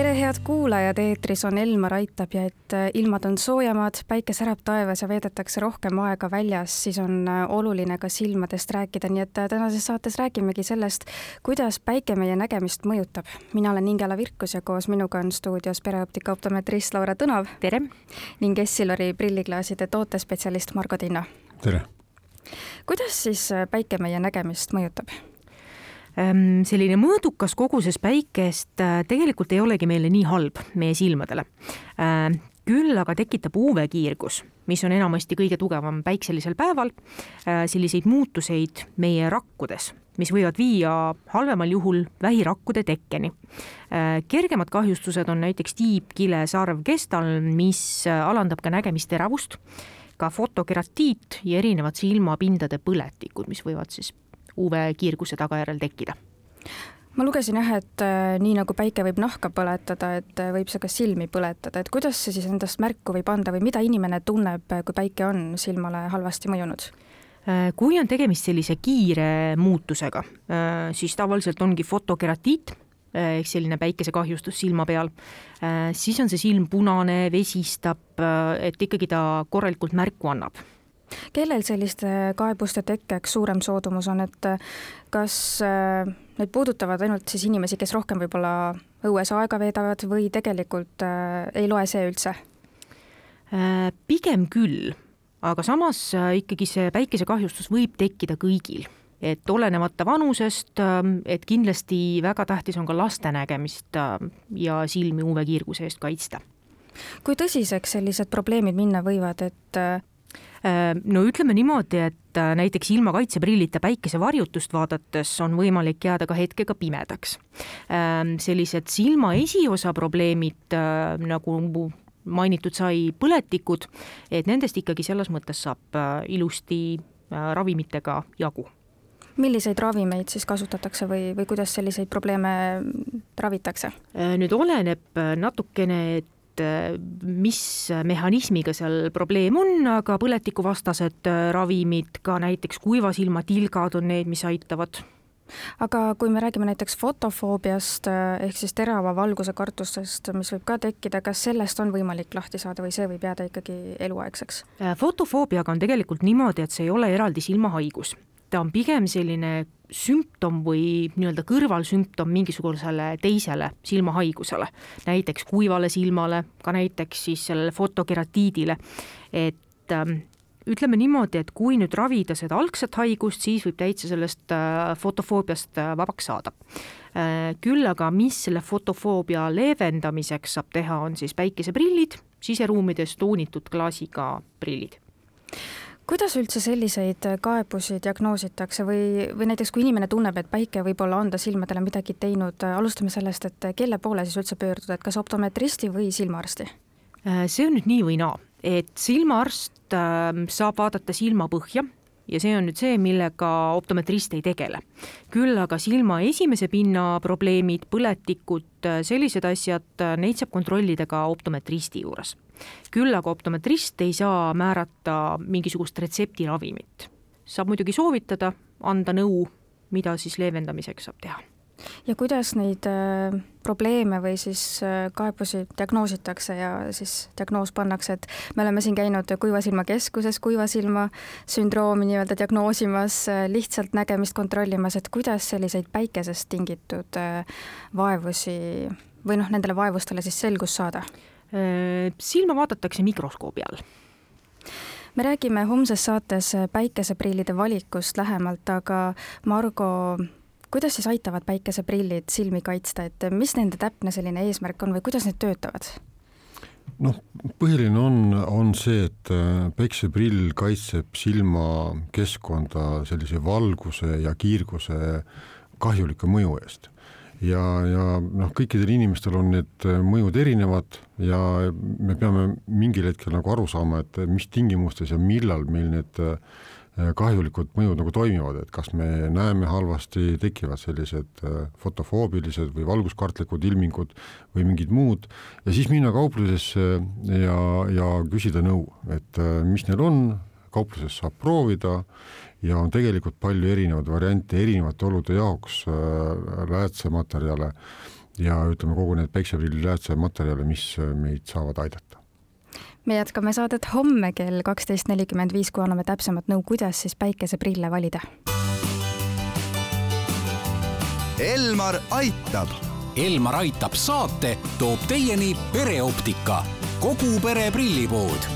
tere, head kuulajad, eetris on Elmar Aitab ja et äh, ilmad on soojemad, päike särab taevas ja veedetakse rohkem aega väljas, siis on äh, oluline ka silmadest rääkida, nii et äh, tänases saates räägimegi sellest, kuidas päike meie nägemist mõjutab. mina olen Ingela Virkus ja koos minuga on stuudios pereoptika optometrist Laura Tõnav. tere! ning Essilori prilliklaaside tootespetsialist Margo Tinno. tere! kuidas siis päike meie nägemist mõjutab? Ehm, selline mõõdukas koguses päikest äh, tegelikult ei olegi meile nii halb, meie silmadele. Ehm, küll aga tekitab UV-kiirgus, mis on enamasti kõige tugevam päikselisel päeval, äh, selliseid muutuseid meie rakkudes, mis võivad viia halvemal juhul vähirakkude tekkeni. Äh, kergemad kahjustused on näiteks tiib, kile, sarv, kestalm, mis alandab ka nägemisteravust, ka fotokeratiit ja erinevad silmapindade põletikud, mis võivad siis UV-kiirguse tagajärjel tekkida. Ma lugesin jah, et äh, nii nagu päike võib nahka põletada, et äh, võib see ka silmi põletada, et kuidas see siis endast märku võib anda või mida inimene tunneb, äh, kui päike on silmale halvasti mõjunud? kui on tegemist sellise kiire muutusega, siis tavaliselt ongi fotokeratiit, ehk selline päikesekahjustus silma peal, siis on see silm punane, vesistab, et ikkagi ta korralikult märku annab kellel selliste kaebuste tekkeks suurem soodumus on, et kas äh, need puudutavad ainult siis inimesi, kes rohkem võib-olla õues aega veedavad või tegelikult äh, ei loe see üldse? Äh, pigem küll, aga samas ikkagi see päikesekahjustus võib tekkida kõigil et olenemata vanusest, et kindlasti väga tähtis on ka laste nägemist ja silmi UV-kiirguse eest kaitsta. kui tõsiseks sellised probleemid minna võivad, et Äh, no ütleme niimoodi, et äh, näiteks ilma kaitseprillita päikesevarjutust vaadates on võimalik jääda ka hetkega pimedaks. Ähm, sellised silma esiosa probleemid äh, nagu mainitud sai, põletikud, et nendest ikkagi selles mõttes saab ilusti ravimitega jagu milliseid ravimeid siis kasutatakse või, või kuidas selliseid probleeme ravitakse? nüüd oleneb natukene, et et äh, mis mehhanismiga seal probleem on, aga põletikuvastased äh, ravimid, ka näiteks kuivasilmatilgad on need, mis aitavad aga kui me räägime näiteks fotofoobiast äh, ehk siis terava valguse kartustest, mis võib ka tekkida, kas sellest on võimalik lahti saada või see võib jääda ikkagi eluaegseks? fotofoobiaga on tegelikult niimoodi, et see ei ole eraldi silmahaigus ta on pigem selline sümptom või nii-öelda kõrvalsümptom mingisugusele teisele silmahaigusele, näiteks kuivale silmale, ka näiteks siis sellele fotokeratiidile, et ähm, ütleme niimoodi, et kui nüüd ravida seda algset haigust, siis võib täitsa sellest äh, fotofoobiast äh, vabaks saada. Äh, küll aga, mis selle fotofoobia leevendamiseks saab teha, on siis päikeseprillid, siseruumides toonitud klaasiga prillid kuidas üldse selliseid kaebusi diagnoositakse või, või näiteks kui inimene tunneb, et päike võib-olla on ta silmadele midagi teinud, alustame sellest, et kelle poole siis üldse pöörduda, et kas optometristi või silmaarsti? Äh, see on nüüd nii või naa, et silmaarst ähm, saab vaadata silmapõhja ja see on nüüd see, millega optometrist ei tegele. küll aga silma esimese pinna probleemid, põletikud, sellised asjad, neid saab kontrollida ka optometristi juures küll aga optometrist ei saa määrata mingisugust retseptiravimit. saab muidugi soovitada, anda nõu, mida siis leevendamiseks saab teha ja kuidas neid äh, probleeme või siis äh, kaebusi diagnoositakse ja siis diagnoos pannakse, et me oleme siin käinud kuiva silma keskuses kuiva silma sündroomi nii-öelda diagnoosimas äh,, lihtsalt nägemist kontrollimas, et kuidas selliseid päikesest tingitud vaevusi või noh, nendele vaevustele siis selgust saada? Silma vaadatakse mikroskoobi all me räägime homses saates päikeseprillide valikust lähemalt, aga Margo, kuidas siis aitavad päikeseprillid silmi kaitsta, et mis nende täpne selline eesmärk on või kuidas need töötavad? noh, põhiline on, on see, et äh, päikeseprill kaitseb silmakeskkonda sellise valguse ja kiirguse kahjulike mõju eest ja, ja noh, kõikidel inimestel on need äh, mõjud erinevad ja me peame mingil hetkel nagu aru saama, et mis tingimustes ja millal meil need äh, kahjulikud mõjud nagu toimivad, et kas me näeme halvasti, tekivad sellised äh, fotofoobilised või valguskartlikud ilmingud või mingid muud ja siis minna kauplusesse ja, ja küsida nõu, et mis neil on, kaupluses saab proovida ja on tegelikult palju erinevaid variante erinevate olude jaoks äh, läätsematerjale ja ütleme, kogu need päikseprilli läätsematerjale, mis meid saavad aidata me jätkame saadet homme kell kaksteist nelikümmend viis, kui anname täpsemat nõu, kuidas siis päikeseprille valida. Elmar aitab. Elmar aitab saate toob teieni pereoptika, kogu pere prillipood